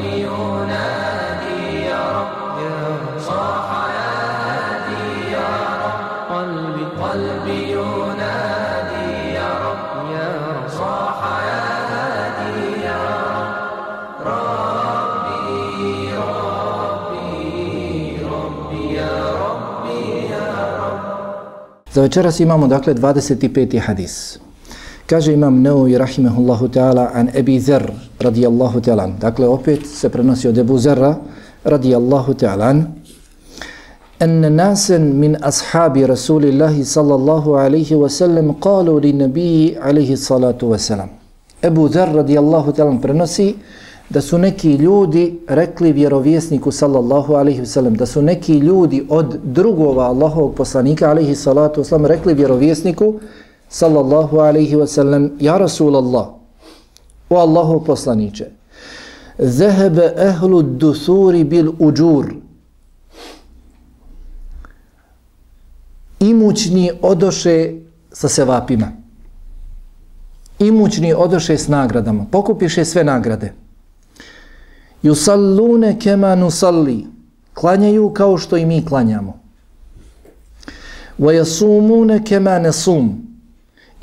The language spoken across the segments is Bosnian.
ينادي يا رب صاح يا هادي يا رب قلبي قلبي ينادي يا رب صاح يا هادي يا رب ربي ربي ربي يا ربي يا رب Za večeras imamo dakle 25. hadis. Kaže imam Neovi rahimehullahu ta'ala an Ebi Zer radijallahu ta'ala. Dakle opet se prenosi od Ebu Zerra radijallahu ta'ala. أن ناسا من أصحاب رسول الله صلى الله عليه وسلم قالوا للنبي عليه الصلاة والسلام Ebu Zer radijallahu ta'ala prenosi da su neki ljudi rekli vjerovjesniku sallallahu alaihi wasallam, da su neki ljudi od drugova Allahovog poslanika alaihi salatu wasallam rekli vjerovjesniku sallallahu alaihi wasallam, ja Rasulallah, o Allahov poslaniće, zahebe ehlu dusuri bil uđur, imućni odoše sa sevapima, imućni odoše s nagradama, pokupiše sve nagrade, Yusallune kema nusalli. Klanjaju kao što i mi klanjamo. Wa yasumune kema nasum.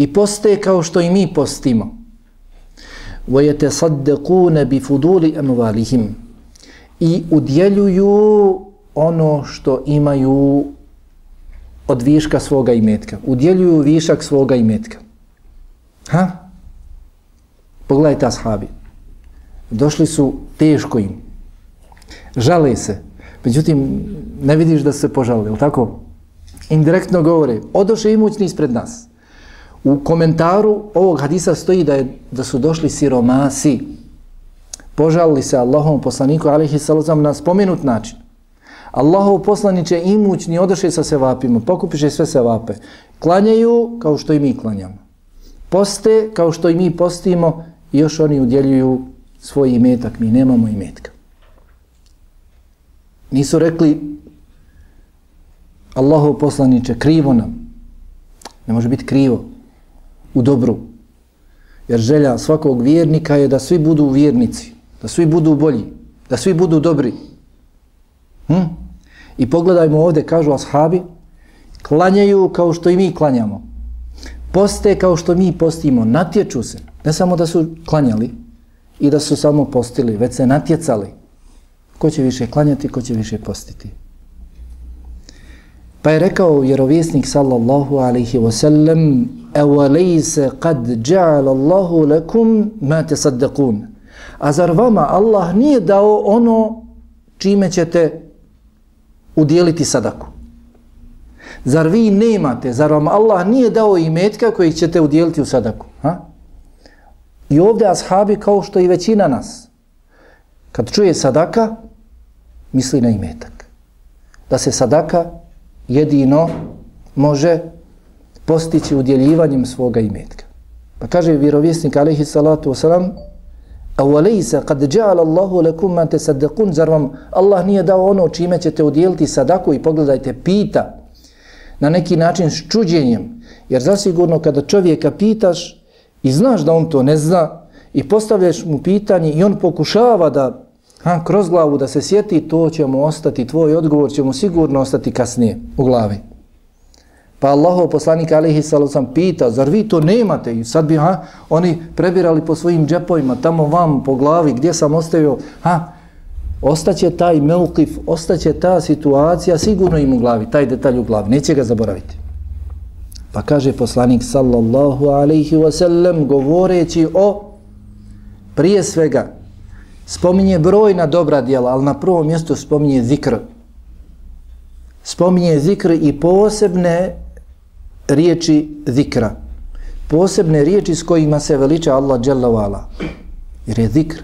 I poste kao što i mi postimo. وَيَتَصَدَّقُونَ بِفُدُولِ أَمْوَالِهِمْ. I udjeljuju ono što imaju od viška svoga imetka. Udjeljuju višak svoga imetka. Ha? Pogledajte ashabi došli su teško im. Žale se. Međutim, ne vidiš da se požalili, ili tako? Indirektno govore, odoše imućni ispred nas. U komentaru ovog hadisa stoji da, je, da su došli siromasi. Požalili se Allahom poslaniku, alihi salazam, na spomenut način. Allahov poslaniće imućni odoše sa sevapima, pokupiše sve sevape. Klanjaju kao što i mi klanjamo. Poste kao što i mi postimo i još oni udjeljuju svoj imetak, mi nemamo imetka. Nisu rekli Allahov poslaniće krivo nam. Ne može biti krivo u dobru. Jer želja svakog vjernika je da svi budu vjernici, da svi budu bolji, da svi budu dobri. Hm? I pogledajmo ovdje, kažu ashabi, klanjaju kao što i mi klanjamo. Poste kao što mi postimo, natječu se. Ne samo da su klanjali, i da su samo postili, već se natjecali. Ko će više klanjati, ko će više postiti. Pa je rekao vjerovjesnik sallallahu alaihi wa sallam Evalejse kad ja'al Allahu lekum ma te saddakun. A zar vama Allah nije dao ono čime ćete udjeliti sadaku? Zar vi nemate, zar vam Allah nije dao imetka koji ćete udjeliti u sadaku? Ha? I ovdje ashabi kao što i većina nas, kad čuje sadaka, misli na imetak. Da se sadaka jedino može postići udjeljivanjem svoga imetka. Pa kaže vjerovjesnik alaihi salatu wasalam, a u alejse kad dja'al Allahu lekum man te sadakun, zar vam Allah nije dao ono čime ćete udjeliti sadaku i pogledajte, pita na neki način s čuđenjem. Jer zasigurno kada čovjeka pitaš, i znaš da on to ne zna i postavljaš mu pitanje i on pokušava da ha, kroz glavu da se sjeti, to će mu ostati, tvoj odgovor će mu sigurno ostati kasnije u glavi. Pa Allahov poslanik alihi sallam pita, zar vi to nemate? I sad bi ha, oni prebirali po svojim džepovima, tamo vam po glavi, gdje sam ostavio, ha, ostaće taj meukif, ostaće ta situacija sigurno im u glavi, taj detalj u glavi, neće ga zaboraviti. Pa kaže poslanik sallallahu alaihi wasallam govoreći o prije svega spominje brojna dobra djela, ali na prvom mjestu spominje zikr. Spominje zikr i posebne riječi zikra. Posebne riječi s kojima se veliča Allah dželle vala. Jer je zikr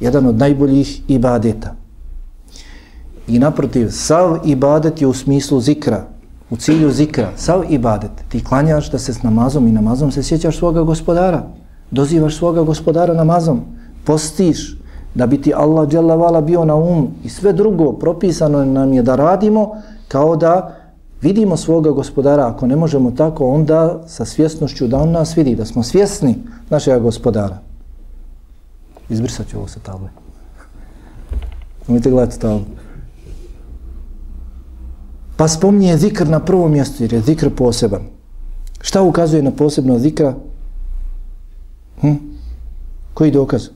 jedan od najboljih ibadeta. I naprotiv, sav ibadet je u smislu zikra u cilju zikra, sav ibadet, ti klanjaš da se s namazom i namazom se sjećaš svoga gospodara, dozivaš svoga gospodara namazom, postiš da bi ti Allah dželavala bio na umu i sve drugo propisano nam je da radimo kao da vidimo svoga gospodara, ako ne možemo tako, onda sa svjesnošću da on nas vidi, da smo svjesni našega gospodara. Izbrisat ću ovo sa table. Nemojte gledati tamo. Pa spominje zikr na prvom mjestu, jer je zikr poseban. Šta ukazuje na posebno zikra? Hm? Koji dokaz?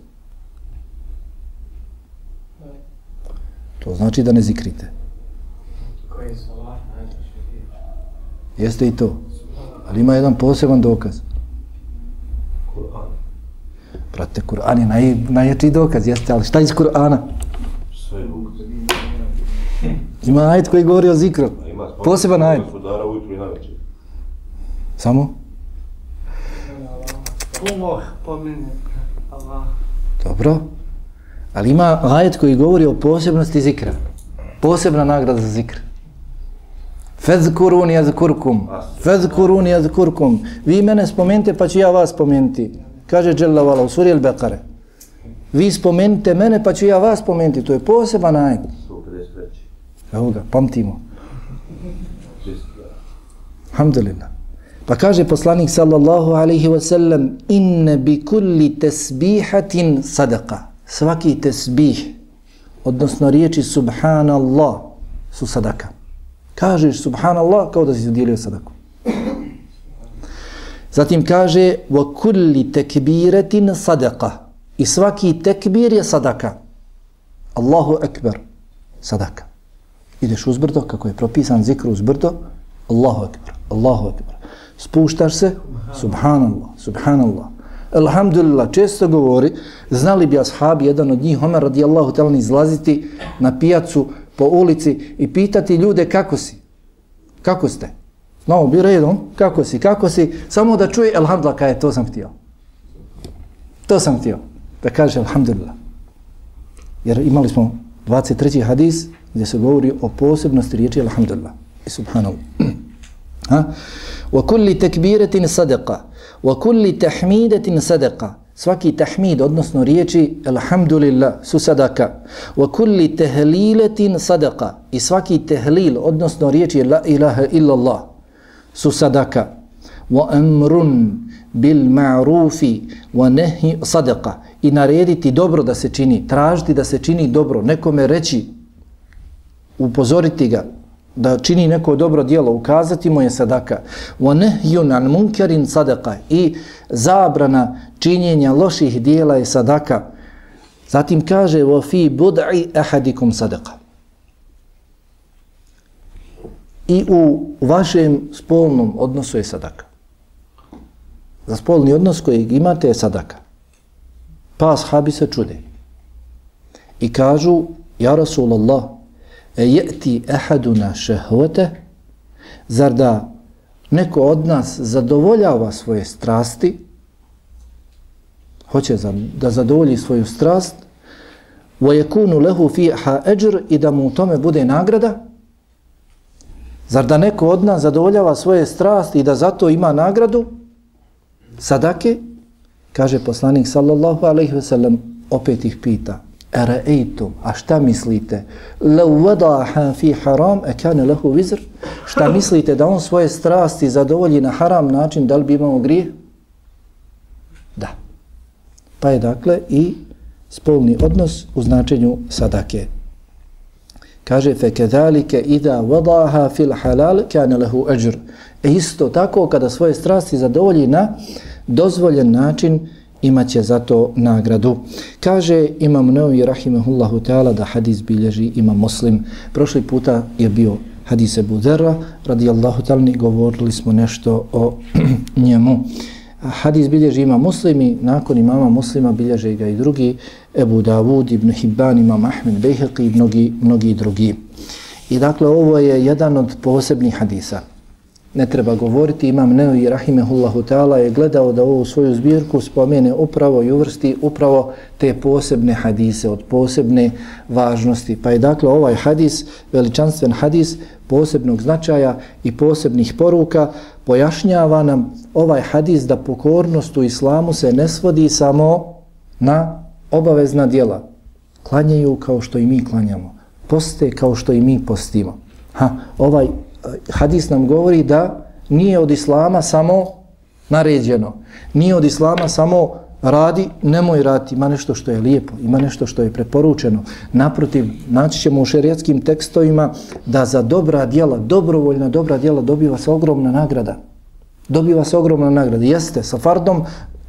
To znači da ne zikrite. Jeste i to. Ali ima jedan poseban dokaz. Prate, Kur'an je naj, najjačiji dokaz, jeste, ali šta iz Kur'ana? Sve Ima ajet koji govori o zikru. Poseban ajet. Gospodara ujutru i navečer. Samo? Allah pomene Allah. Dobro. Ali ima ajet koji govori o posebnosti zikra. Posebna nagrada za zikr. Fezkuruni jazkurkum. Fezkuruni jazkurkum. Vi mene spomenite pa ću ja vas spomenuti. Kaže Jalla Vala u suri Al-Bekare. Vi spomenite mene pa ću ja vas spomenuti. To je poseban ajet. 153. Evo ga, pamtimo. Alhamdulillah. Pa kaže poslanik sallallahu alaihi wa sallam inne bi kulli tesbihatin sadaka. Svaki tesbih, odnosno riječi subhanallah, su sadaka. Kažeš subhanallah kao da si udjelio sadaku. Zatim kaže wa kulli tekbiratin sadaka. I svaki tekbir je sadaka. Allahu ekber. Sadaka. Ideš uzbrdo, kako je propisan zikr uzbrdo, Allahu ekber, Allahu ekber. Spuštaš se, subhanallah, subhanallah. Alhamdulillah, često govori, znali bi ashabi, jedan od njih, Omer radijallahu talan, izlaziti na pijacu po ulici i pitati ljude kako si, kako ste. Malo bi redom, kako si, kako si, samo da čuje, elhamdulillah kaj je, to sam htio. To sam htio, da kaže alhamdulillah. Jer imali smo 23. hadis gdje se govori o posebnosti riječi alhamdulillah i subhanallah. ha? Wa kulli tekbiretin sadaqa, wa kulli tahmidetin sadaqa. Svaki tahmid, odnosno riječi alhamdulillah, su sadaka. Wa kulli tehliletin sadaka. I svaki tehlil, odnosno riječi la ilaha illallah, su sadaka. Wa amrun bil ma'rufi wa nehi sadaka. I narediti dobro da se čini, tražiti da se čini dobro, nekome reći, upozoriti ga, da čini neko dobro dijelo, ukazati mu je sadaka. Wa nahyun an munkarin sadaka i zabrana činjenja loših dijela je sadaka. Zatim kaže wa fi bud'i ahadikum sadaka. I u vašem spolnom odnosu je sadaka. Za spolni odnos koji imate je sadaka. Pa ashabi se čude. I kažu, ja Rasulallah, E, jeti ehaduna šehvote, zar da neko od nas zadovoljava svoje strasti, hoće da zadovolji svoju strast, wa yakunu lahu fiha ajr i da mu u tome bude nagrada, zar da neko od nas zadovoljava svoje strasti i da zato ima nagradu, sadake, kaže poslanik sallallahu alaihi ve sellem, opet ih pita, Era'ejtum, a šta mislite? Lau vadaha fi haram, e kane lehu vizr? Šta mislite da on svoje strasti zadovolji na haram način, da li bi imao grije? Da. Pa je dakle i spolni odnos u značenju sadake. Kaže, fe kedalike ida vadaha fil halal, kane lehu ajr. E isto tako, kada svoje strasti zadovolji na dozvoljen način, imaće za to nagradu. Kaže Imam Nevi Rahimahullahu Teala da hadis bilježi ima muslim. Prošli puta je bio hadis Ebu Dera, radijallahu talni, govorili smo nešto o njemu. Hadis bilježi ima muslimi, nakon imama muslima bilježe ga i drugi, Ebu Davud, Ibn Hibban, imam Ahmed Bejheqi i mnogi, mnogi drugi. I dakle, ovo je jedan od posebnih hadisa ne treba govoriti. Imam Nevi Rahimehullahu Teala je gledao da ovu svoju zbirku spomene upravo i uvrsti upravo te posebne hadise od posebne važnosti. Pa je dakle ovaj hadis, veličanstven hadis posebnog značaja i posebnih poruka pojašnjava nam ovaj hadis da pokornost u islamu se ne svodi samo na obavezna dijela. Klanjaju kao što i mi klanjamo. Poste kao što i mi postimo. Ha, ovaj hadis nam govori da nije od islama samo naređeno. Nije od islama samo radi, nemoj raditi, ima nešto što je lijepo, ima nešto što je preporučeno. Naprotiv, naći ćemo u šerijatskim tekstovima da za dobra djela, dobrovoljna dobra djela dobiva se ogromna nagrada. Dobiva se ogromna nagrada. Jeste, sa fardom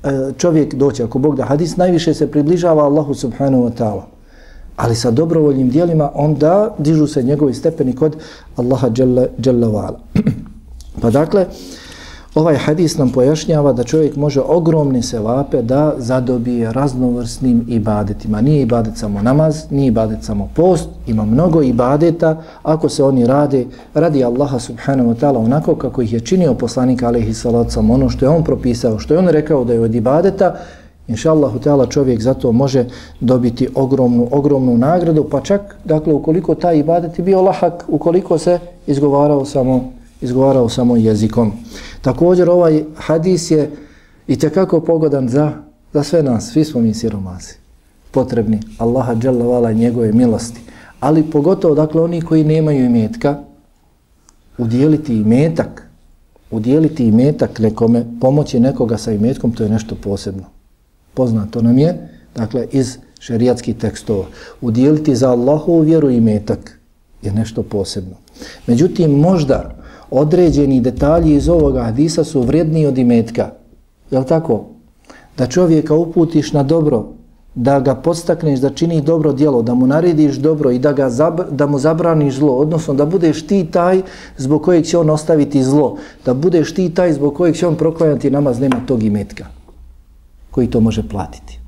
e, čovjek doće, ako Bog da hadis, najviše se približava Allahu subhanahu wa ta'ala. Ali sa dobrovoljnim dijelima onda dižu se njegovi stepeni kod Allaha jalla, Vala. pa dakle, Ovaj hadis nam pojašnjava da čovjek može ogromne sevape da zadobije raznovrsnim ibadetima. Nije ibadet samo namaz, nije ibadet samo post, ima mnogo ibadeta ako se oni rade radi Allaha subhanahu wa ta'ala onako kako ih je činio poslanik alaihi salacom, ono što je on propisao, što je on rekao da je od ibadeta, inša Allahu čovjek zato može dobiti ogromnu, ogromnu nagradu, pa čak, dakle, ukoliko taj ibadet je bio lahak, ukoliko se izgovarao samo, izgovarao samo jezikom. Također ovaj hadis je i tekako pogodan za, za sve nas, svi smo mi siromasi, potrebni Allaha dželle vala njegove milosti. Ali pogotovo, dakle, oni koji nemaju imetka, udjeliti imetak, udjeliti imetak nekome, pomoći nekoga sa imetkom, to je nešto posebno. Poznato nam je, dakle, iz šerijatskih tekstova. Udijeliti za Allahovu vjeru i metak je nešto posebno. Međutim, možda određeni detalji iz ovoga hadisa su vrijedniji od imetka. Je tako? Da čovjeka uputiš na dobro, da ga podstakneš da čini dobro djelo, da mu narediš dobro i da, ga zabr da mu zabraniš zlo, odnosno da budeš ti taj zbog kojeg će on ostaviti zlo, da budeš ti taj zbog kojeg će on proklanjati namaz, nema tog imetka koji to može platiti.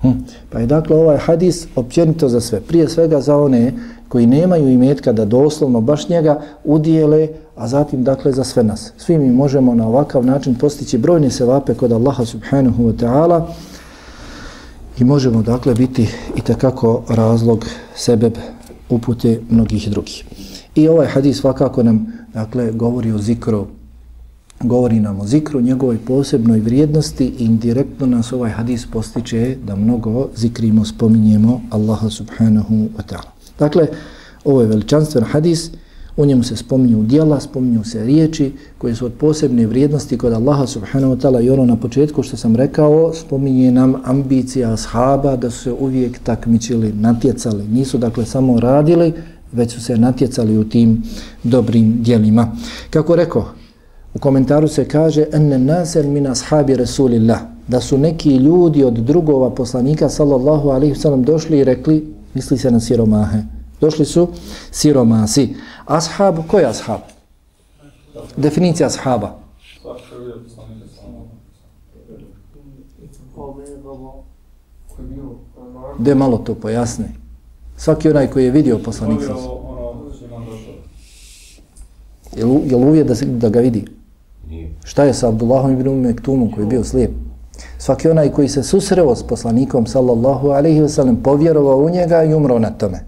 Hm. Pa je dakle ovaj hadis općenito za sve. Prije svega za one koji nemaju imetka da doslovno baš njega udijele, a zatim dakle za sve nas. Svi mi možemo na ovakav način postići brojne sevape kod Allaha subhanahu wa ta'ala i možemo dakle biti i takako razlog sebeb upute mnogih drugih. I ovaj hadis svakako nam dakle govori o zikru, govori nam o zikru, njegovoj posebnoj vrijednosti i indirektno nas ovaj hadis postiče da mnogo zikrimo, spominjemo Allaha subhanahu wa ta'ala. Dakle, ovo je veličanstven hadis, u njemu se spominju dijela, spominju se riječi koje su od posebne vrijednosti kod Allaha subhanahu wa ta'ala i ono na početku što sam rekao, spominje nam ambicija ashaba da su se uvijek takmičili, natjecali. Nisu dakle samo radili, već su se natjecali u tim dobrim dijelima. Kako rekao, u komentaru se kaže enne nasel min ashabi Rasulillah da su neki ljudi od drugova poslanika sallallahu alaihi sallam došli i rekli misli se na siromahe. Došli su siromasi. Ashab, ko je ashab? Definicija ashaba. De malo to pojasni. Svaki onaj koji je vidio poslanik sa Je li uvijek da, da ga vidi? Šta je sa Abdullahom ibn Mektumom koji je bio slijep? Svaki onaj koji se susreo s poslanikom sallallahu alaihi wa sallam povjerovao u njega i umro na tome.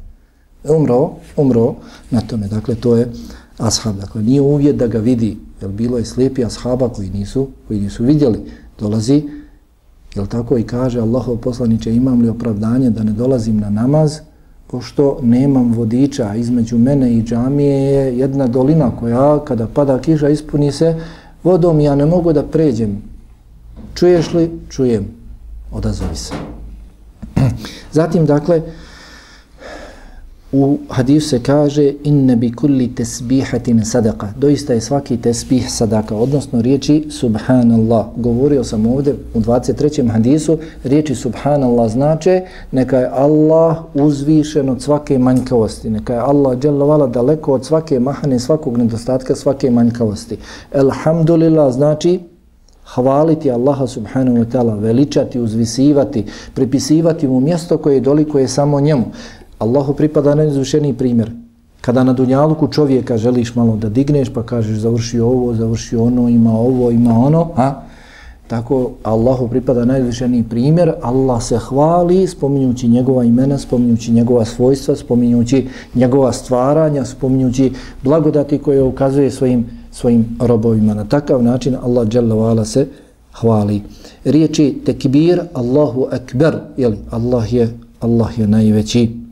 Umro, umro na tome. Dakle, to je ashab. Dakle, nije uvjet da ga vidi. Jer bilo je slijepi ashaba koji nisu, koji nisu vidjeli. Dolazi, jel tako, i kaže Allahov poslaniće, imam li opravdanje da ne dolazim na namaz, pošto nemam vodiča između mene i džamije je jedna dolina koja kada pada kiša ispuni se vodom ja ne mogu da pređem Čuješ li? Čujem. Odazovi se. Zatim, dakle, u hadisu se kaže inne bi kulli tesbihatin sadaka. Doista je svaki tesbih sadaka, odnosno riječi subhanallah. Govorio sam ovdje u 23. hadisu, riječi subhanallah znače neka je Allah uzvišen od svake manjkavosti. Neka je Allah dželovala daleko od svake mahane, svakog nedostatka, svake manjkavosti. Elhamdulillah znači hvaliti Allaha subhanahu wa ta'ala, veličati, uzvisivati, pripisivati mu mjesto koje je doliko je samo njemu. Allahu pripada najuzvišeniji primjer. Kada na dunjaluku čovjeka želiš malo da digneš pa kažeš završi ovo, završi ono, ima ovo, ima ono, a tako Allahu pripada najvišeniji primjer, Allah se hvali spominjući njegova imena, spominjući njegova svojstva, spominjući njegova stvaranja, spominjući blagodati koje ukazuje svojim svojim robovima. Na takav način Allah dželle se hvali. Riječi tekbir, Allahu ekber, jeli, Allah je, Allah je najveći.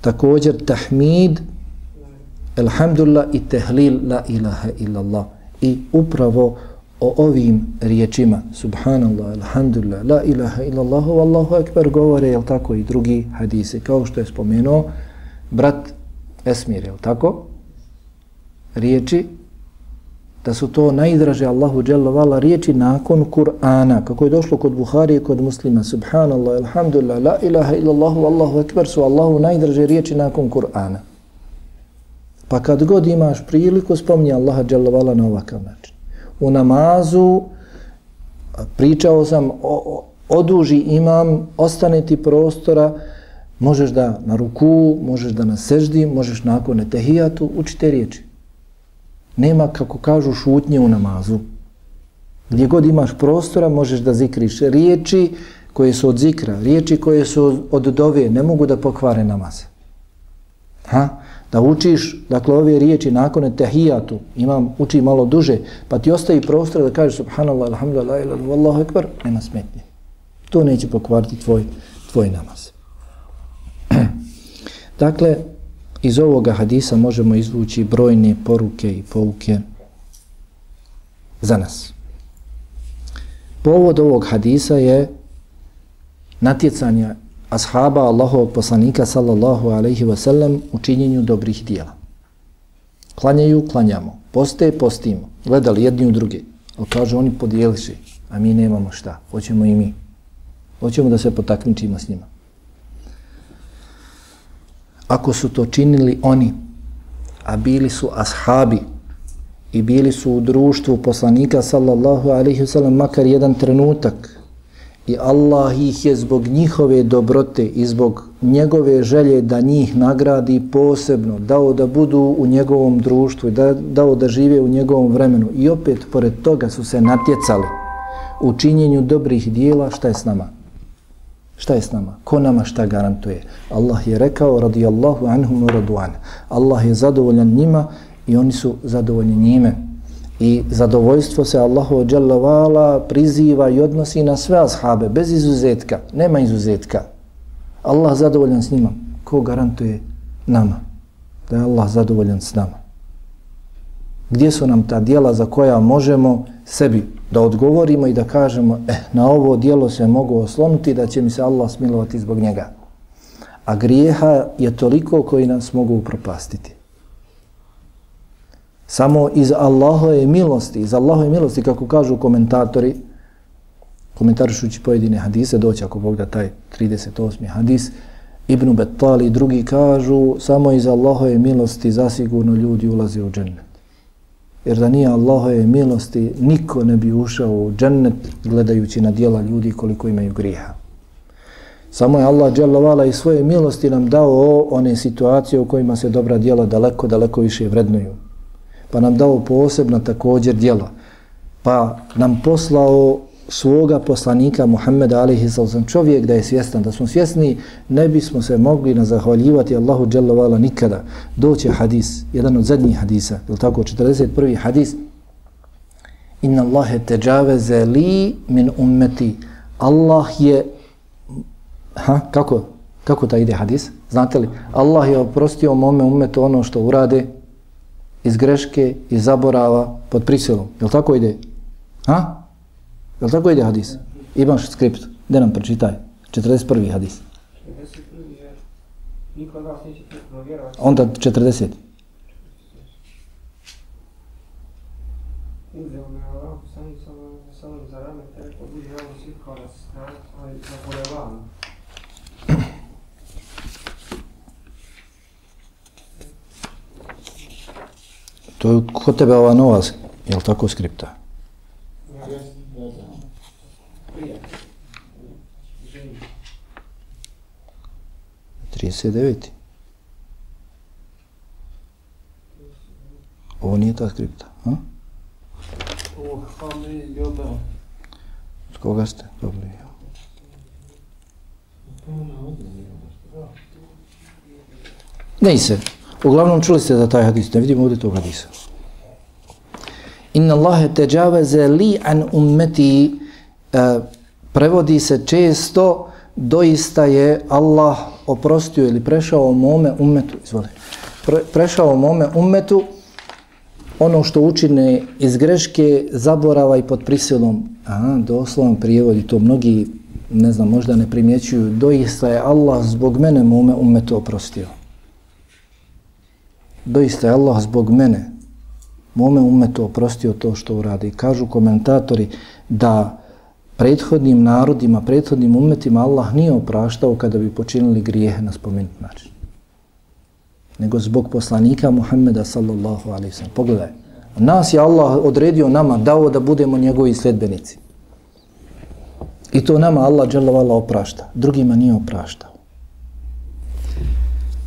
Također tahmid, alhamdulillah i tehlil, la ilaha illallah. I upravo o ovim riječima subhanallah, alhamdulillah, la ilaha illallah, wallahu ekber govore, jel tako, i drugi hadise, kao što je spomenuo brat Esmir, jel tako? Riječi da su to najdraže Allahu dželle vala riječi nakon Kur'ana kako je došlo kod Buhari i kod Muslima. Subhanallah alhamdulillah la ilaha illallah wallahu ekber su Allahu najdraže riječi nakon Kur'ana. Pa kad god imaš priliku spomni Allaha dželle vala na ovakav način. U namazu pričao sam o, o, oduži imam ostane ti prostora možeš da na ruku možeš da na seždi možeš nakon etehijatu učite riječi. Nema, kako kažu, šutnje u namazu. Gdje god imaš prostora, možeš da zikriš riječi koje su od zikra, riječi koje su od dove, ne mogu da pokvare namaz. Ha? Da učiš, dakle, ove riječi nakon tehijatu, imam, uči malo duže, pa ti ostavi prostor da kažeš subhanallah, alhamdulillah, ilallah, allahu ekbar, nema smetnje. To neće pokvariti tvoj, tvoj namaz. dakle, Iz ovoga hadisa možemo izvući brojne poruke i pouke za nas. Povod ovog hadisa je natjecanje ashaba Allahovog poslanika sallallahu alaihi wa sallam u činjenju dobrih dijela. Klanjaju, klanjamo. Poste, postimo. Gledali jedni u druge. Ali kažu oni podijeliši, a mi nemamo šta. Hoćemo i mi. Hoćemo da se potakmičimo s njima ako su to činili oni, a bili su ashabi i bili su u društvu poslanika sallallahu alaihi wasallam makar jedan trenutak i Allah ih je zbog njihove dobrote i zbog njegove želje da njih nagradi posebno, dao da budu u njegovom društvu, da, dao da žive u njegovom vremenu i opet pored toga su se natjecali u činjenju dobrih dijela, šta je s nama? Šta je s nama? Ko nama šta garantuje? Allah je rekao radijallahu anhum radu'an. Allah je zadovoljan njima i oni su zadovoljni njime. I zadovoljstvo se Allahu dželle priziva i odnosi na sve ashabe bez izuzetka. Nema izuzetka. Allah zadovoljan s njima. Ko garantuje nama? Da je Allah zadovoljan s nama. Gdje su nam ta dijela za koja možemo sebi da odgovorimo i da kažemo eh, na ovo dijelo se mogu oslonuti da će mi se Allah smilovati zbog njega. A grijeha je toliko koji nas mogu upropastiti. Samo iz Allahove milosti, iz Allahove milosti, kako kažu komentatori, komentarišući pojedine hadise, doći ako Bog da taj 38. hadis, Ibn Bettali i drugi kažu, samo iz Allahove milosti zasigurno ljudi ulaze u džennet jer da nije Allahove milosti, niko ne bi ušao u džennet gledajući na dijela ljudi koliko imaju grijeha. Samo je Allah dželovala i svoje milosti nam dao one situacije u kojima se dobra dijela daleko, daleko više vrednuju. Pa nam dao posebna također dijela. Pa nam poslao svoga poslanika Muhammeda alaihi sallam čovjek da je svjestan, da smo svjesni ne bismo se mogli na zahvaljivati Allahu dželovala nikada. Doće hadis, jedan od zadnjih hadisa, je tako, 41. hadis Inna Allahe teđaveze li min ummeti Allah je ha, kako, kako ta ide hadis? Znate li? Allah je oprostio mome ummetu ono što urade iz greške i zaborava pod prisilom. Je tako ide? Ha? Jel tako ide hadis? Imaš skript. Gde nam pročitaj? 41. hadis. 41. je. Niko od vas neće vjerovati. Onda 40. Uzeo me Allah, sami sam sam za rame, te rekao, budi ovo svi kao nas, ali na polevanu. To je kod tebe ova nova, jel tako skripta? 39. Ovo nije ta skripta, ha? Ovo, mi ljubao. S koga ste dobili? Ne se. Uglavnom čuli ste da taj hadis, ne vidimo ovdje tog hadisa. Inna Allahe teđaveze li an ummeti uh, prevodi se često doista je Allah oprostio ili prešao mome umetu, izvoli, pre, prešao mome umetu ono što učine iz greške zaborava i pod prisilom. A, doslovan prijevod i to mnogi, ne znam, možda ne primjećuju, doista je Allah zbog mene mome umetu oprostio. Doista je Allah zbog mene mome umetu oprostio to što uradi. Kažu komentatori da prethodnim narodima, prethodnim umetima Allah nije opraštao kada bi počinili grijehe na spomenut način. Nego zbog poslanika Muhammeda sallallahu alaihi sallam. Pogledaj, nas je Allah odredio nama, dao da budemo njegovi sledbenici. I to nama Allah dželovala oprašta, drugima nije opraštao.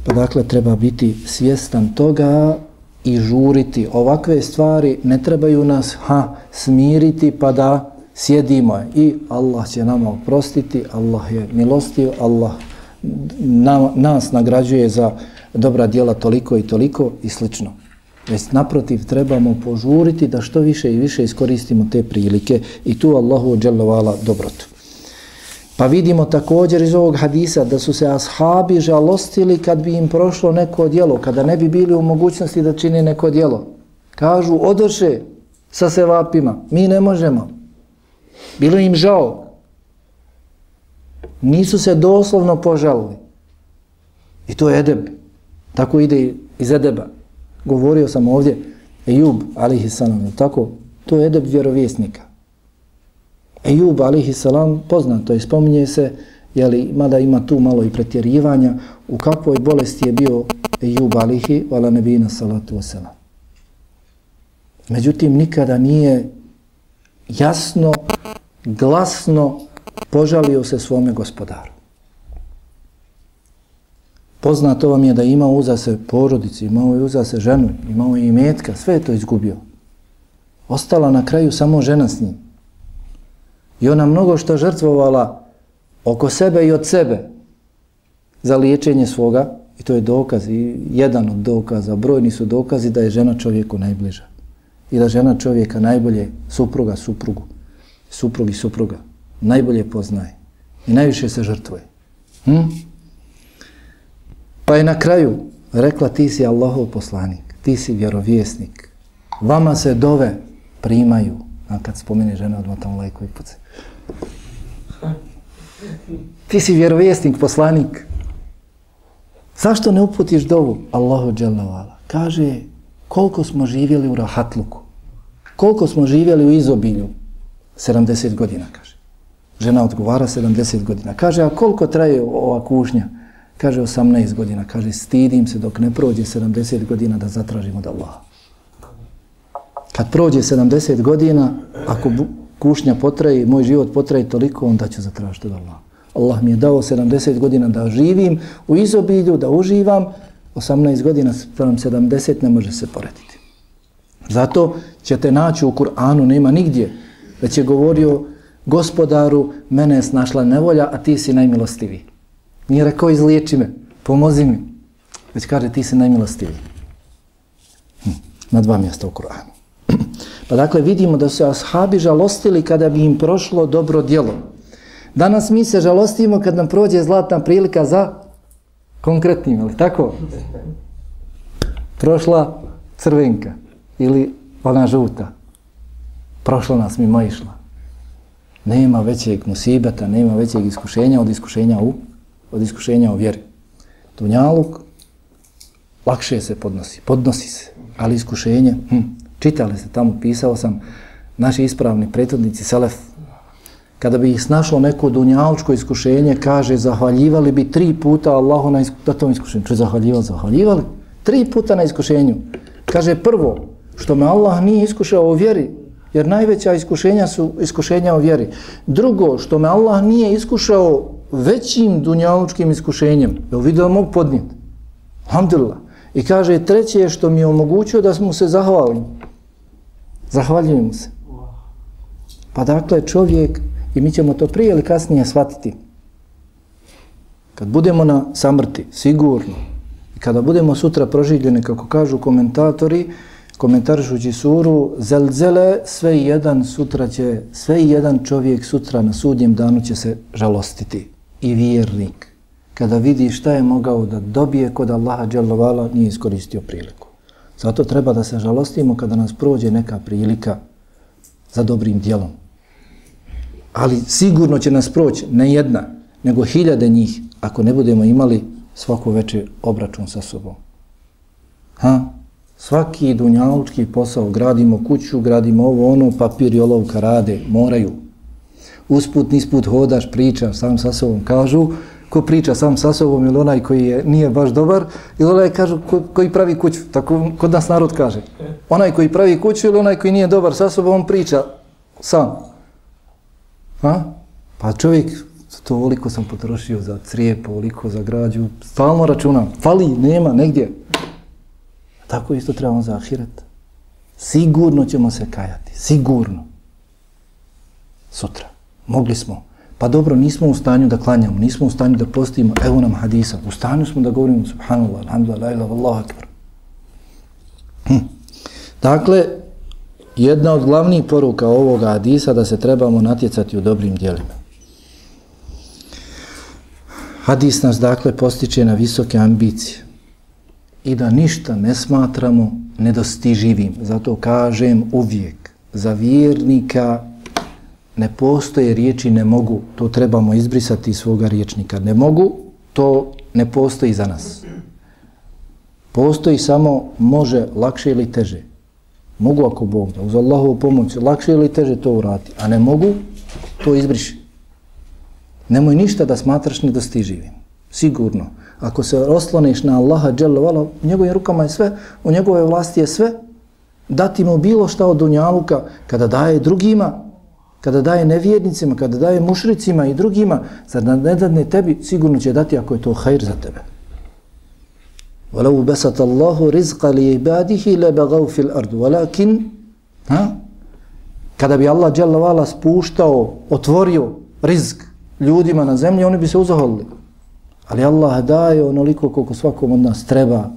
Pa dakle, treba biti svjestan toga i žuriti. Ovakve stvari ne trebaju nas ha, smiriti pa da sjedimo i Allah će nama oprostiti, Allah je milostiv, Allah na, nas nagrađuje za dobra djela toliko i toliko i slično. Već naprotiv trebamo požuriti da što više i više iskoristimo te prilike i tu Allahu dželovala dobrotu. Pa vidimo također iz ovog hadisa da su se ashabi žalostili kad bi im prošlo neko djelo, kada ne bi bili u mogućnosti da čini neko djelo. Kažu, odoše sa sevapima, mi ne možemo. Bilo im žao. Nisu se doslovno požalili. I to je edeb. Tako ide iz edeba. Govorio sam ovdje, Ejub, alihisalam, tako? To je edeb vjerovjesnika. Ejub, alihisalam, poznato je, spominje se, jeli, mada ima tu malo i pretjerivanja, u kakvoj bolesti je bio Ejub, alihi, vala nebina, salatu wasalam. Međutim, nikada nije jasno, glasno požalio se svome gospodaru. Poznato vam je da ima uza se porodici, imao je uza se ženu, imao je i metka, sve je to izgubio. Ostala na kraju samo žena s njim. I ona mnogo što žrtvovala oko sebe i od sebe za liječenje svoga, i to je dokaz, i jedan od dokaza, brojni su dokazi da je žena čovjeku najbliža. I da žena čovjeka najbolje supruga suprugu, suprug i supruga, najbolje poznaje i najviše se žrtvuje. Hm? Pa je na kraju rekla ti si Allahov poslanik, ti si vjerovjesnik, vama se dove primaju, a kad spomene žena odmah tamo lajko i puce. Ti si vjerovjesnik, poslanik. Zašto ne uputiš dovu? Allahu dželavala. Kaže, koliko smo živjeli u rahatluku. Koliko smo živjeli u izobilju? 70 godina, kaže. Žena odgovara 70 godina. Kaže, a koliko traje ova kušnja? Kaže, 18 godina. Kaže, stidim se dok ne prođe 70 godina da zatražimo od Allaha. Kad prođe 70 godina, ako kušnja potraje, moj život potraje toliko, onda ću zatražiti od Allaha. Allah mi je dao 70 godina da živim u izobilju, da uživam, 18 godina sprem 70 ne može se porediti. Zato ćete naći u Kur'anu, nema nigdje, već je govorio gospodaru, mene je snašla nevolja, a ti si najmilostiviji. Nije rekao, izliječi me, pomozi mi. Već kaže, ti si najmilostiviji. Hm, na dva mjesta u Kur'anu. Pa dakle vidimo da su ashabi žalostili kada bi im prošlo dobro djelo. Danas mi se žalostimo kad nam prođe zlatna prilika za konkretnim, ali tako? Prošla crvenka ili ona žuta. Prošla nas mimo išla. Nema većeg musibeta, nema većeg iskušenja od iskušenja u, od iskušenja u vjeri. Dunjaluk lakše se podnosi, podnosi se, ali iskušenje, hm, Čitali ste tamo, pisao sam, naši ispravni prethodnici, Selef, kada bi ih snašlo neko dunjaličko iskušenje, kaže, zahvaljivali bi tri puta Allahu na, isku, na tom iskušenju. Če zahvaljivali? Zahvaljivali? Tri puta na iskušenju. Kaže, prvo, što me Allah nije iskušao u vjeri, jer najveća iskušenja su iskušenja u vjeri. Drugo, što me Allah nije iskušao većim dunjaličkim iskušenjem, je vidio da mogu podnijeti. Alhamdulillah. I kaže, treće je što mi je omogućio da smo se zahvalili. Zahvaljujem se. Pa dakle, čovjek, i mi ćemo to prije ili kasnije shvatiti, kad budemo na samrti, sigurno, i kada budemo sutra proživljeni, kako kažu komentatori, komentarišući suru, zelzele, sve jedan sutra će, sve jedan čovjek sutra na sudnjem danu će se žalostiti. I vjernik, kada vidi šta je mogao da dobije kod Allaha dželovala, nije iskoristio priliku. Zato treba da se žalostimo kada nas prođe neka prilika za dobrim dijelom. Ali sigurno će nas proći ne jedna, nego hiljade njih ako ne budemo imali svako večer obračun sa sobom. Ha? Svaki dunjalučki posao, gradimo kuću, gradimo ovo, ono, papir i olovka rade, moraju. Usput, nisput hodaš, pričaš sam sa sobom, kažu, ko priča sam sa sobom ili onaj koji je, nije baš dobar, ili onaj kažu ko, koji pravi kuću, tako kod nas narod kaže. Onaj koji pravi kuću ili onaj koji nije dobar sa sobom, on priča sam. Ha? Pa čovjek, to oliko sam potrošio za crijep, oliko za građu, stalno računam, fali, nema, negdje. Tako isto trebamo za ahiret. Sigurno ćemo se kajati, sigurno. Sutra. Mogli smo. Pa dobro, nismo u stanju da klanjamo, nismo u stanju da postimo, evo nam hadisa, u stanju smo da govorimo subhanallah, alhamdulillah, la ilaha, Allahu akbar. Hm. Dakle, jedna od glavnih poruka ovoga hadisa da se trebamo natjecati u dobrim dijelima. Hadis nas dakle postiče na visoke ambicije i da ništa ne smatramo nedostiživim. Zato kažem uvijek, za vjernika ne postoje riječi ne mogu, to trebamo izbrisati iz svoga riječnika. Ne mogu, to ne postoji za nas. Postoji samo može lakše ili teže. Mogu ako Bog da, uz Allahovu pomoć, lakše ili teže to urati, a ne mogu, to izbriši. Nemoj ništa da smatraš nedostiživim. Sigurno. Ako se osloniš na Allaha, dželle u njegovim rukama je sve, u njegove vlasti je sve, dati mu bilo šta od dunjaluka, kada daje drugima, kada daje nevjernicima, kada daje mušricima i drugima, zar ne dadne tebi, sigurno će dati ako je to hajr za tebe. وَلَوْ بَسَتَ اللَّهُ رِزْقَ لِيْبَادِهِ لَبَغَوْ فِي الْأَرْضُ وَلَكِنْ ha? Kada bi Allah dželle spuštao, otvorio rizk ljudima na zemlji, oni bi se uzaholili. Ali Allah daje onoliko koliko svakom od nas treba,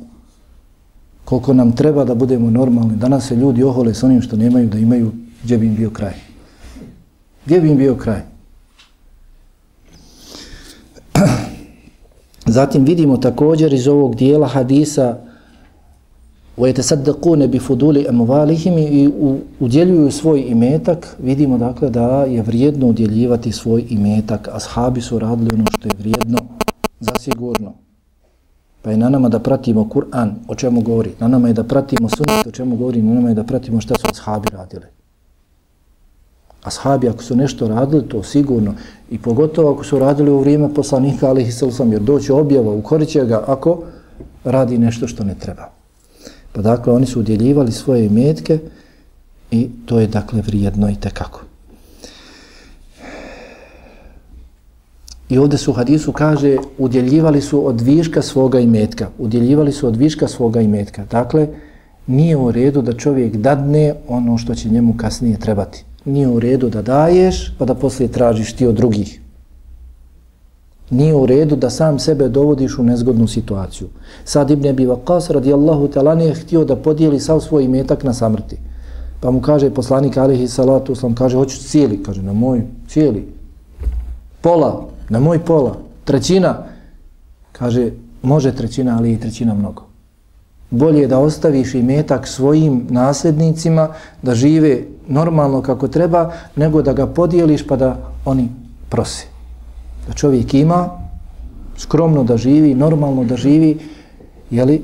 koliko nam treba da budemo normalni. Danas se ljudi ohole s onim što nemaju da imaju, gdje bi im bio kraj. Gdje bi im bio kraj? Zatim vidimo također iz ovog dijela hadisa وَيَتَسَدَّقُونَ بِفُدُولِ أَمُوَالِهِمِ i udjeljuju svoj imetak, vidimo dakle da je vrijedno udjeljivati svoj imetak. Ashabi su radili ono što je vrijedno, zasigurno. Pa je na nama da pratimo Kur'an, o čemu govori. Na nama je da pratimo sunet, o čemu govori. Na nama je da pratimo šta su ashabi radili. Ashabi ako su nešto radili, to sigurno. I pogotovo ako su radili u vrijeme poslanika, ali i sam, jer doće objava, ukoriće ga ako radi nešto što ne treba. Pa dakle, oni su udjeljivali svoje imetke i to je dakle vrijedno i tekako. I ovdje su u hadisu kaže, udjeljivali su od viška svoga imetka. Udjeljivali su od viška svoga imetka. Dakle, nije u redu da čovjek dadne ono što će njemu kasnije trebati. Nije u redu da daješ, pa da poslije tražiš ti od drugih. Nije u redu da sam sebe dovodiš u nezgodnu situaciju. Sad Ibn Abi Waqas radijallahu ta'ala je htio da podijeli sav svoj imetak na samrti. Pa mu kaže poslanik alihi salatu uslam, kaže hoću cijeli, kaže na moj cijeli. Pola, na moj pola. Trećina, kaže može trećina, ali i trećina mnogo bolje da ostaviš imetak svojim nasljednicima da žive normalno kako treba, nego da ga podijeliš pa da oni prose. Da čovjek ima skromno da živi, normalno da živi, jeli,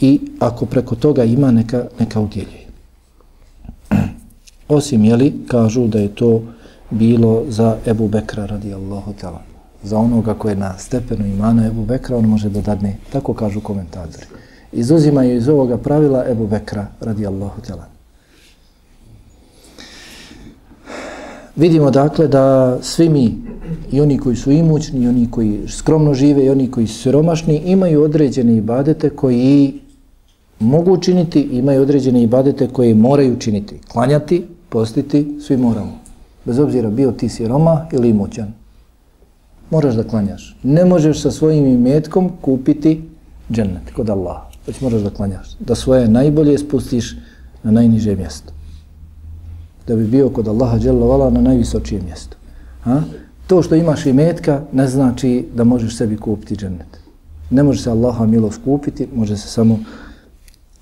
i ako preko toga ima neka, neka udjeljuje. Osim, jeli, kažu da je to bilo za Ebu Bekra radijallahu ta'ala. Za onoga koje je na stepenu imana Ebu Bekra, on može da dadne, tako kažu komentatori izuzimaju iz ovoga pravila Ebu Bekra radijallahu tjela. Vidimo dakle da svi mi, i oni koji su imućni, i oni koji skromno žive, i oni koji su siromašni, imaju određene ibadete koji mogu učiniti, imaju određene ibadete koje moraju činiti. Klanjati, postiti, svi moramo. Bez obzira bio ti siroma ili imućan. Moraš da klanjaš. Ne možeš sa svojim imetkom kupiti džennet kod Allaha već moraš da klanjaš. Da svoje najbolje spustiš na najniže mjesto. Da bi bio kod Allaha dželovala na najvisočije mjestu. Ha? To što imaš i metka ne znači da možeš sebi kupiti džennet. Ne može se Allaha milost kupiti, može se samo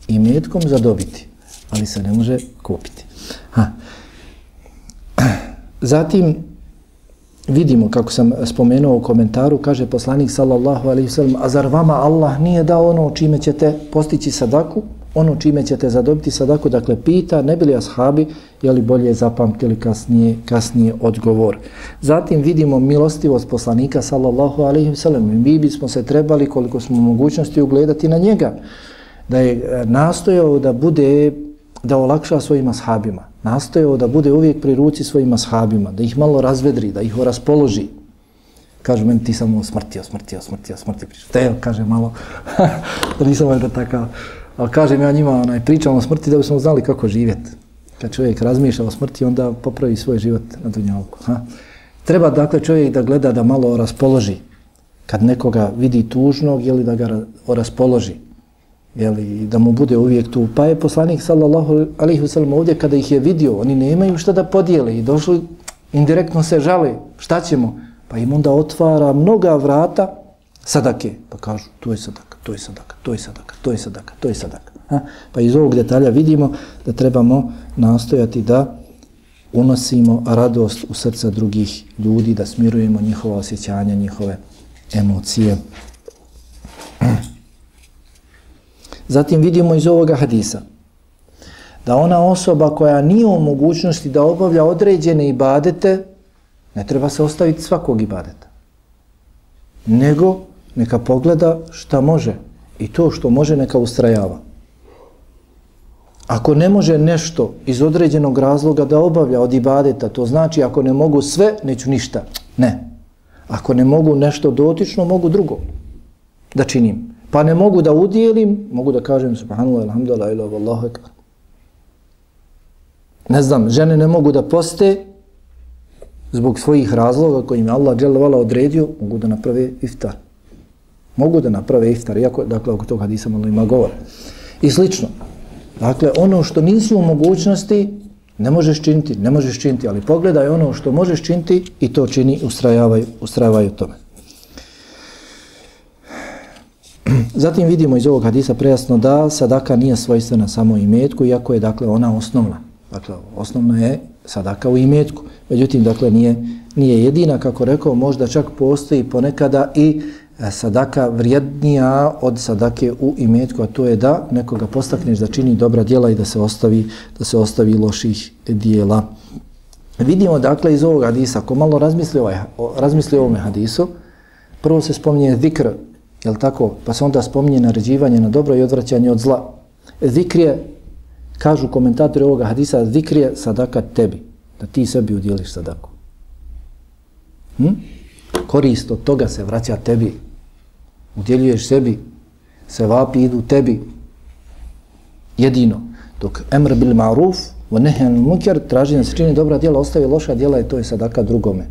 i metkom zadobiti, ali se ne može kupiti. Ha. Zatim, vidimo, kako sam spomenuo u komentaru, kaže poslanik sallallahu alaihi sallam, a zar vama Allah nije dao ono čime ćete postići sadaku? Ono čime ćete zadobiti sadaku, dakle, pita, ne bili ashabi, je li bolje zapamtili kasnije, kasnije odgovor. Zatim vidimo milostivost poslanika sallallahu alaihi sallam. Mi bismo se trebali, koliko smo mogućnosti, ugledati na njega. Da je e, nastojao da bude, da olakša svojim ashabima nastojao da bude uvijek pri ruci svojim ashabima, da ih malo razvedri, da ih raspoloži. Kažu meni ti samo smrtio, smrtio, smrtio, smrtio priča. Te, kaže malo, da nisam valjda takav. Ali kažem ja njima, onaj, pričam o smrti da bismo znali kako živjeti. Kad čovjek razmišlja o smrti, onda popravi svoj život na dunjalku. Ha? Treba dakle čovjek da gleda da malo raspoloži. Kad nekoga vidi tužnog, je li da ga raspoloži jeli, da mu bude uvijek tu. Pa je poslanik sallallahu alaihi wasallam ovdje kada ih je vidio, oni nemaju šta da podijele i došli, indirektno se žale, šta ćemo? Pa im onda otvara mnoga vrata sadake. Pa kažu, to je sadaka, to je sadaka, to je sadaka, to je sadaka, to je sadaka. Ha? Pa iz ovog detalja vidimo da trebamo nastojati da unosimo radost u srca drugih ljudi, da smirujemo njihova osjećanja, njihove emocije. Zatim vidimo iz ovoga hadisa da ona osoba koja nije u mogućnosti da obavlja određene ibadete, ne treba se ostaviti svakog ibadeta. Nego neka pogleda šta može i to što može neka ustrajava. Ako ne može nešto iz određenog razloga da obavlja od ibadeta, to znači ako ne mogu sve, neću ništa. Ne. Ako ne mogu nešto dotično, mogu drugo da činim. Pa ne mogu da udijelim, mogu da kažem subhanallah, alhamdulillah, ila vallahu ekber. Ne znam, žene ne mogu da poste zbog svojih razloga kojim je Allah dželovala odredio, mogu da naprave iftar. Mogu da naprave iftar, iako, dakle, oko toga hadisa malo ima govor. I slično. Dakle, ono što nisi u mogućnosti, ne možeš činiti, ne možeš činiti, ali pogledaj ono što možeš činiti i to čini, ustrajavaj, ustrajavaj tome. Zatim vidimo iz ovog hadisa prejasno da sadaka nije svojstvena samo imetku, iako je dakle ona osnovna. Dakle, osnovna je sadaka u imetku. Međutim, dakle, nije, nije jedina, kako rekao, možda čak postoji ponekada i e, sadaka vrijednija od sadake u imetku, a to je da nekoga postakneš da čini dobra djela i da se ostavi, da se ostavi loših dijela. Vidimo dakle iz ovog hadisa, ako malo razmisli, ovaj, razmisli o ovome hadisu, prvo se spominje zikr Jel tako? Pa se onda spominje naređivanje na dobro i odvraćanje od zla. Zikrije, kažu komentatori ovoga hadisa, zikrije sadaka tebi. Da ti sebi udjeliš sadaku. Hm? Korist od toga se vraća tebi. Udjeljuješ sebi. Se vapi idu tebi. Jedino. Dok emr bil ma'ruf, wa nehjan mukjar, traži da se čini dobra djela, ostavi loša djela i to je sadaka drugome.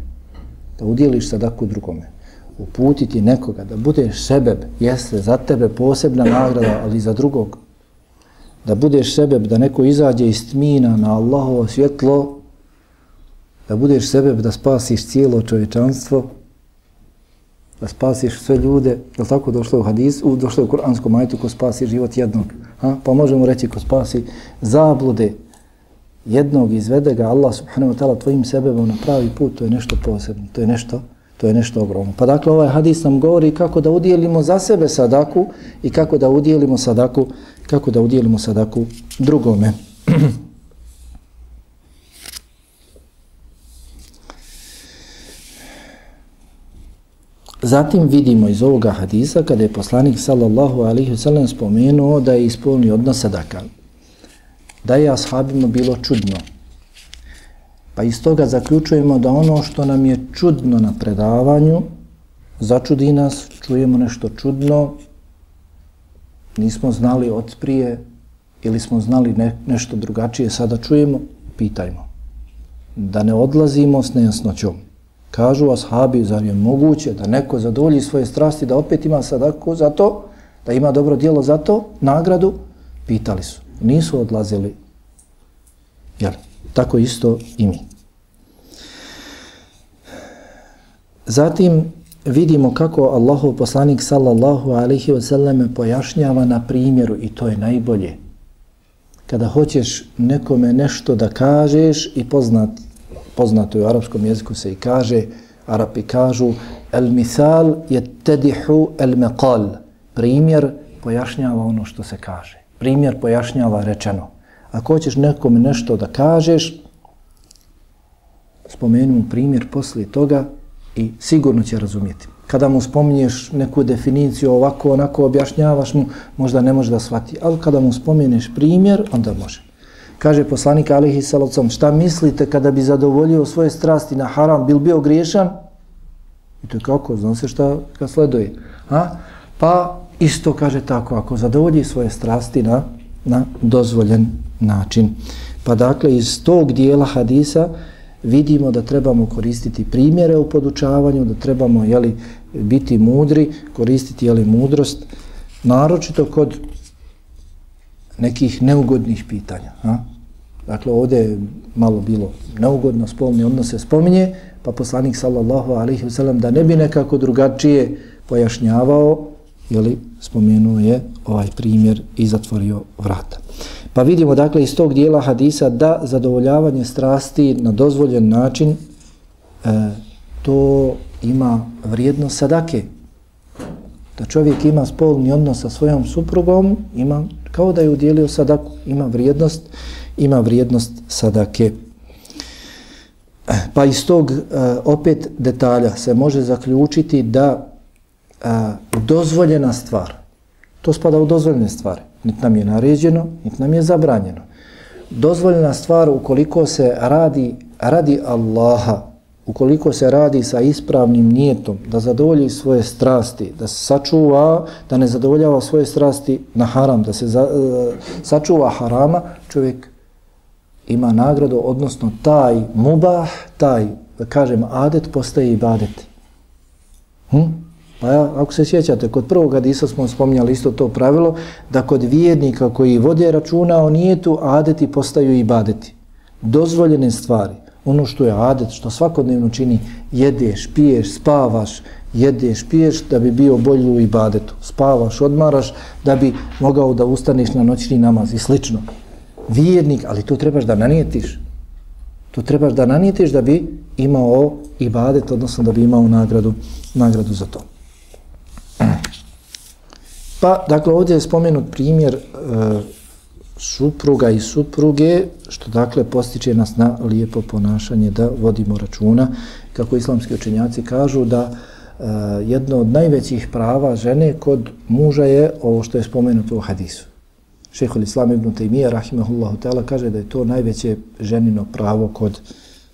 Da udjeliš sadaku drugome uputiti nekoga da budeš sebeb, jeste za tebe posebna nagrada, ali za drugog. Da budeš sebeb, da neko izađe iz tmina na Allahovo svjetlo, da budeš sebeb da spasiš cijelo čovječanstvo, da spasiš sve ljude, je li tako došlo u hadisu, došlo u kuranskom majtu ko spasi život jednog. Ha? Pa možemo reći ko spasi zablude jednog, izvede ga Allah subhanahu wa ta'ala tvojim sebebom na pravi put, to je nešto posebno, to je nešto To je nešto ogromno. Pa dakle, ovaj hadis nam govori kako da udjelimo za sebe sadaku i kako da udjelimo sadaku, kako da udjelimo sadaku drugome. Zatim vidimo iz ovoga hadisa kada je poslanik sallallahu alaihi wasallam spomenuo da je ispunio odnos sadaka. Da je ashabima bilo čudno Pa iz toga zaključujemo da ono što nam je čudno na predavanju, začudi nas, čujemo nešto čudno, nismo znali od prije ili smo znali ne, nešto drugačije, sada čujemo, pitajmo. Da ne odlazimo s nejasnoćom. Kažu ashabi, zar je moguće da neko zadovolji svoje strasti, da opet ima sadaku za to, da ima dobro dijelo za to, nagradu, pitali su. Nisu odlazili. Jel? Tako isto i mi. Zatim vidimo kako Allahov poslanik sallallahu alaihi wa sallam pojašnjava na primjeru i to je najbolje. kada hoćeš nekome nešto da kažeš i poznat, poznato je u arapskom jeziku se i kaže, Arapi kažu, el misal je tedihu el meqal. Primjer pojašnjava ono što se kaže. Primjer pojašnjava rečeno. Ako hoćeš nekome nešto da kažeš, spomenu mu primjer poslije toga i sigurno će razumjeti. Kada mu spominješ neku definiciju ovako, onako objašnjavaš mu, možda ne može da shvati. Ali kada mu spomeneš primjer, onda može. Kaže poslanik Alihi Salocom, šta mislite kada bi zadovoljio svoje strasti na haram, bil bio griješan? I to je kako, znam se šta ga sleduje. A? Pa isto kaže tako, ako zadovolji svoje strasti na, na dozvoljen način. Pa dakle, iz tog dijela hadisa vidimo da trebamo koristiti primjere u podučavanju, da trebamo jeli, biti mudri, koristiti jeli, mudrost, naročito kod nekih neugodnih pitanja. A? Dakle, ovdje je malo bilo neugodno, spolni odnose spominje, pa poslanik sallallahu alaihi wasallam da ne bi nekako drugačije pojašnjavao, jeli, spomenuo je ovaj primjer i zatvorio vrata. Pa vidimo dakle iz tog dijela hadisa da zadovoljavanje strasti na dozvoljen način e, to ima vrijednost sadake. Da čovjek ima spolni odnos sa svojom suprugom, ima kao da je udjelio sadaku, ima vrijednost, ima vrijednost sadake. E, pa iz tog e, opet detalja se može zaključiti da a, dozvoljena stvar, to spada u dozvoljene stvari, niti nam je naređeno, niti nam je zabranjeno. Dozvoljena stvar ukoliko se radi radi Allaha, ukoliko se radi sa ispravnim nijetom, da zadovolji svoje strasti, da se sačuva, da ne zadovoljava svoje strasti na haram, da se za, e, sačuva harama, čovjek ima nagradu, odnosno taj mubah, taj, da kažem, adet postaje ibadet. Hm? Pa ja, ako se sjećate, kod prvog hadisa smo spominjali isto to pravilo, da kod vjernika koji vode računa o nijetu, adeti postaju i badeti. Dozvoljene stvari, ono što je adet, što svakodnevno čini, jedeš, piješ, spavaš, jedeš, piješ da bi bio bolji u ibadetu. Spavaš, odmaraš da bi mogao da ustaneš na noćni namaz i slično. Vjernik, ali to trebaš da nanijetiš. To trebaš da nanijetiš da bi imao ibadet, odnosno da bi imao nagradu, nagradu za to. Pa, dakle, ovdje je spomenut primjer e, supruga i supruge, što dakle postiče nas na lijepo ponašanje da vodimo računa. Kako islamski učenjaci kažu da e, jedno od najvećih prava žene kod muža je ovo što je spomenuto u hadisu. Šehol Islam ibn Taymiyyah, rahimahullahu ta'ala, kaže da je to najveće ženino pravo kod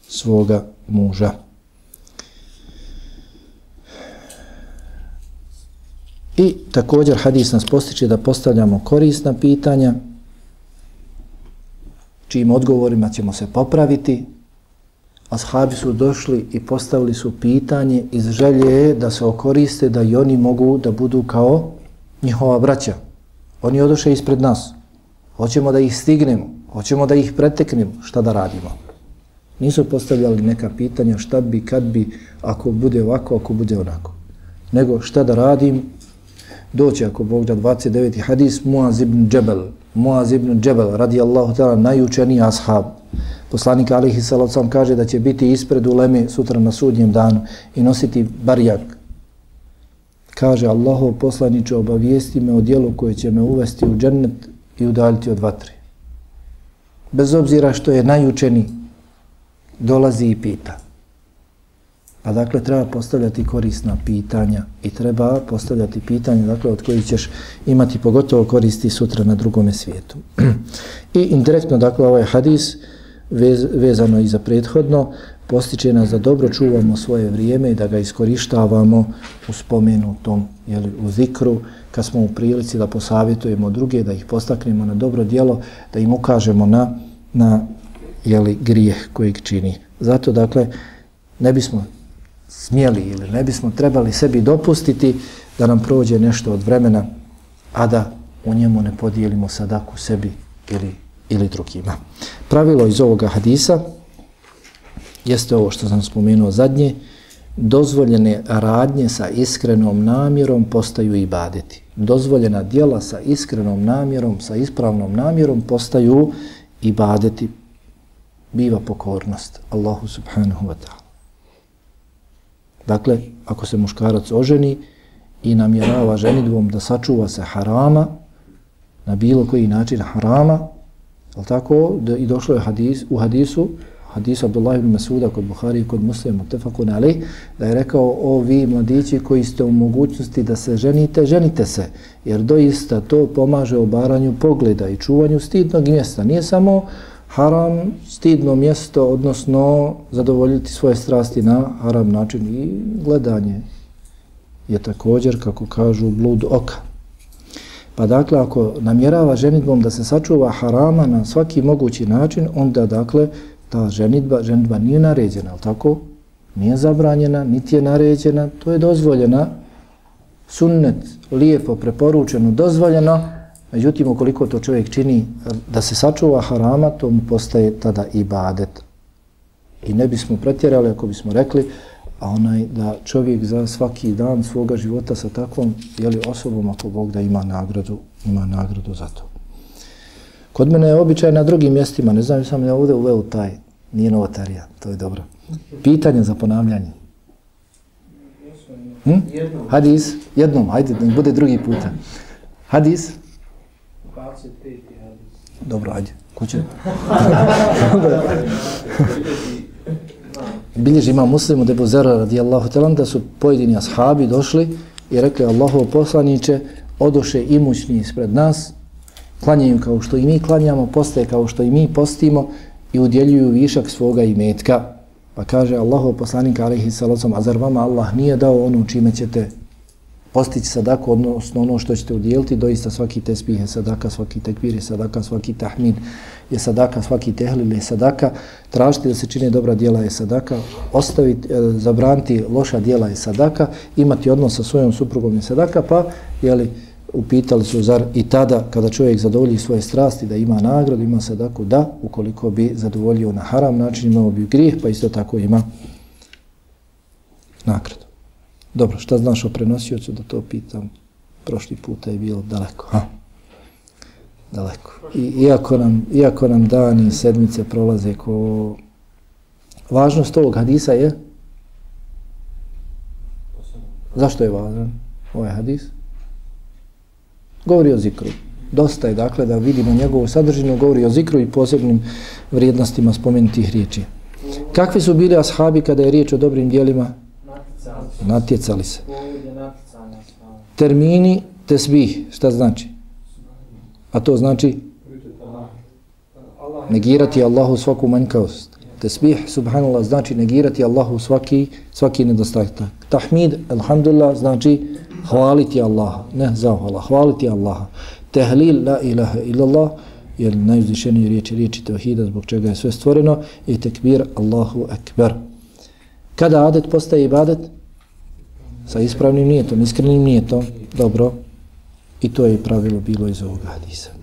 svoga muža. I također hadis nas postiče da postavljamo korisna pitanja, čijim odgovorima ćemo se popraviti. Ashabi su došli i postavili su pitanje iz želje da se okoriste da i oni mogu da budu kao njihova braća. Oni odoše ispred nas. Hoćemo da ih stignemo, hoćemo da ih preteknemo, šta da radimo. Nisu postavljali neka pitanja šta bi, kad bi, ako bude ovako, ako bude onako. Nego šta da radim, doći ako Bog da 29. hadis Muaz ibn Džebel. Muaz ibn Džebel radijallahu ta'ala najučeniji ashab. Poslanik alihi salacom kaže da će biti ispred uleme sutra na sudnjem danu i nositi barjak. Kaže Allahov poslaniče obavijesti me o dijelu koje će me uvesti u džennet i udaljiti od vatre. Bez obzira što je najučeni dolazi i pita. Pa dakle, treba postavljati korisna pitanja i treba postavljati pitanja dakle, od kojih ćeš imati pogotovo koristi sutra na drugome svijetu. I indirektno, dakle, ovaj hadis vez, vezano i za prethodno, postiče nas da dobro čuvamo svoje vrijeme i da ga iskorištavamo u spomenu tom, jeli, u zikru, kad smo u prilici da posavjetujemo druge, da ih postaknemo na dobro dijelo, da im ukažemo na, na jeli, grijeh kojeg čini. Zato, dakle, ne bismo smjeli ili ne bismo trebali sebi dopustiti da nam prođe nešto od vremena, a da u njemu ne podijelimo sadaku sebi ili, ili drugima. Pravilo iz ovoga hadisa jeste ovo što sam spomenuo zadnje, dozvoljene radnje sa iskrenom namjerom postaju ibadeti. dozvoljena djela sa iskrenom namjerom, sa ispravnom namjerom postaju ibadeti, biva pokornost Allahu subhanahu wa ta'ala. Dakle, ako se muškarac oženi i namjerava ženidvom da sačuva se harama, na bilo koji način harama, ali tako, da, i došlo je hadis, u hadisu, hadisu Abdullah ibn Masuda kod Buhari i kod muslima, tefakun ali, da je rekao, o vi mladići koji ste u mogućnosti da se ženite, ženite se, jer doista to pomaže obaranju pogleda i čuvanju stidnog mjesta. Nije samo haram, stidno mjesto, odnosno zadovoljiti svoje strasti na haram način i gledanje je također, kako kažu, blud oka. Pa dakle, ako namjerava ženitbom da se sačuva harama na svaki mogući način, onda dakle, ta ženitba, ženitba nije naređena, ali tako? Nije zabranjena, niti je naređena, to je dozvoljena, sunnet, lijepo, preporučeno, dozvoljeno, međutim, ukoliko to čovjek čini eh, da se sačuva harama, to mu postaje tada ibadet. I ne bismo pretjerali ako bismo rekli, a onaj da čovjek za svaki dan svoga života sa takvom jeli, osobom, ako Bog da ima nagradu, ima nagradu za to. Kod mene je običaj na drugim mjestima, ne znam sam ja ovdje uveo taj, nije novotarija, to je dobro. Pitanje za ponavljanje. Hm? Hadis, jednom, hajde, bude drugi puta. Hadis? Dobro, ajde, kuće. bilježi ima muslimu debu zera radijallahu talan da su pojedini ashabi došli i rekli Allahov poslaniće odoše imućni ispred nas klanjaju kao što i mi klanjamo postaje kao što i mi postimo i udjeljuju višak svoga imetka pa kaže Allahov poslanik alaihi salacom a zar vama Allah nije dao ono čime ćete postići sadaku, odnosno ono što ćete udjeliti, doista svaki tespih je sadaka, svaki tekbir je sadaka, svaki tahmin je sadaka, svaki tehlil je sadaka, tražiti da se čine dobra dijela je sadaka, ostaviti, e, zabraniti loša dijela je sadaka, imati odnos sa svojom suprugom je sadaka, pa jeli, upitali su zar i tada kada čovjek zadovolji svoje strasti da ima nagradu, ima sadaku, da, ukoliko bi zadovoljio na haram način, imao bi grijeh, pa isto tako ima nagradu. Dobro, šta znaš o prenosiocu da to pitam? Prošli puta je bilo daleko, ha? Daleko. I, iako, nam, iako nam dani sedmice prolaze ko... Važnost ovog hadisa je? Zašto je važan ovaj hadis? Govori o zikru. Dosta je, dakle, da vidimo njegovu sadržinu, govori o zikru i posebnim vrijednostima spomenutih riječi. Kakvi su bili ashabi kada je riječ o dobrim dijelima? Natjecali se. Termini tesbih, šta znači? A to znači negirati Allahu svaku manjkavost. Tesbih, subhanallah, znači negirati Allahu svaki, svaki nedostatak. Tahmid, alhamdulillah, znači hvaliti Allaha, ne zahvala, hvaliti Allaha. Tehlil, la ilaha illallah, jer najuzvišenije riječi, riječi tevhida, zbog čega je sve stvoreno, i tekbir, Allahu akbar. Kada adet postaje ibadet? Sa ispravnim nijetom, iskrenim nijetom. Dobro. I to je pravilo bilo iz ovog hadisa.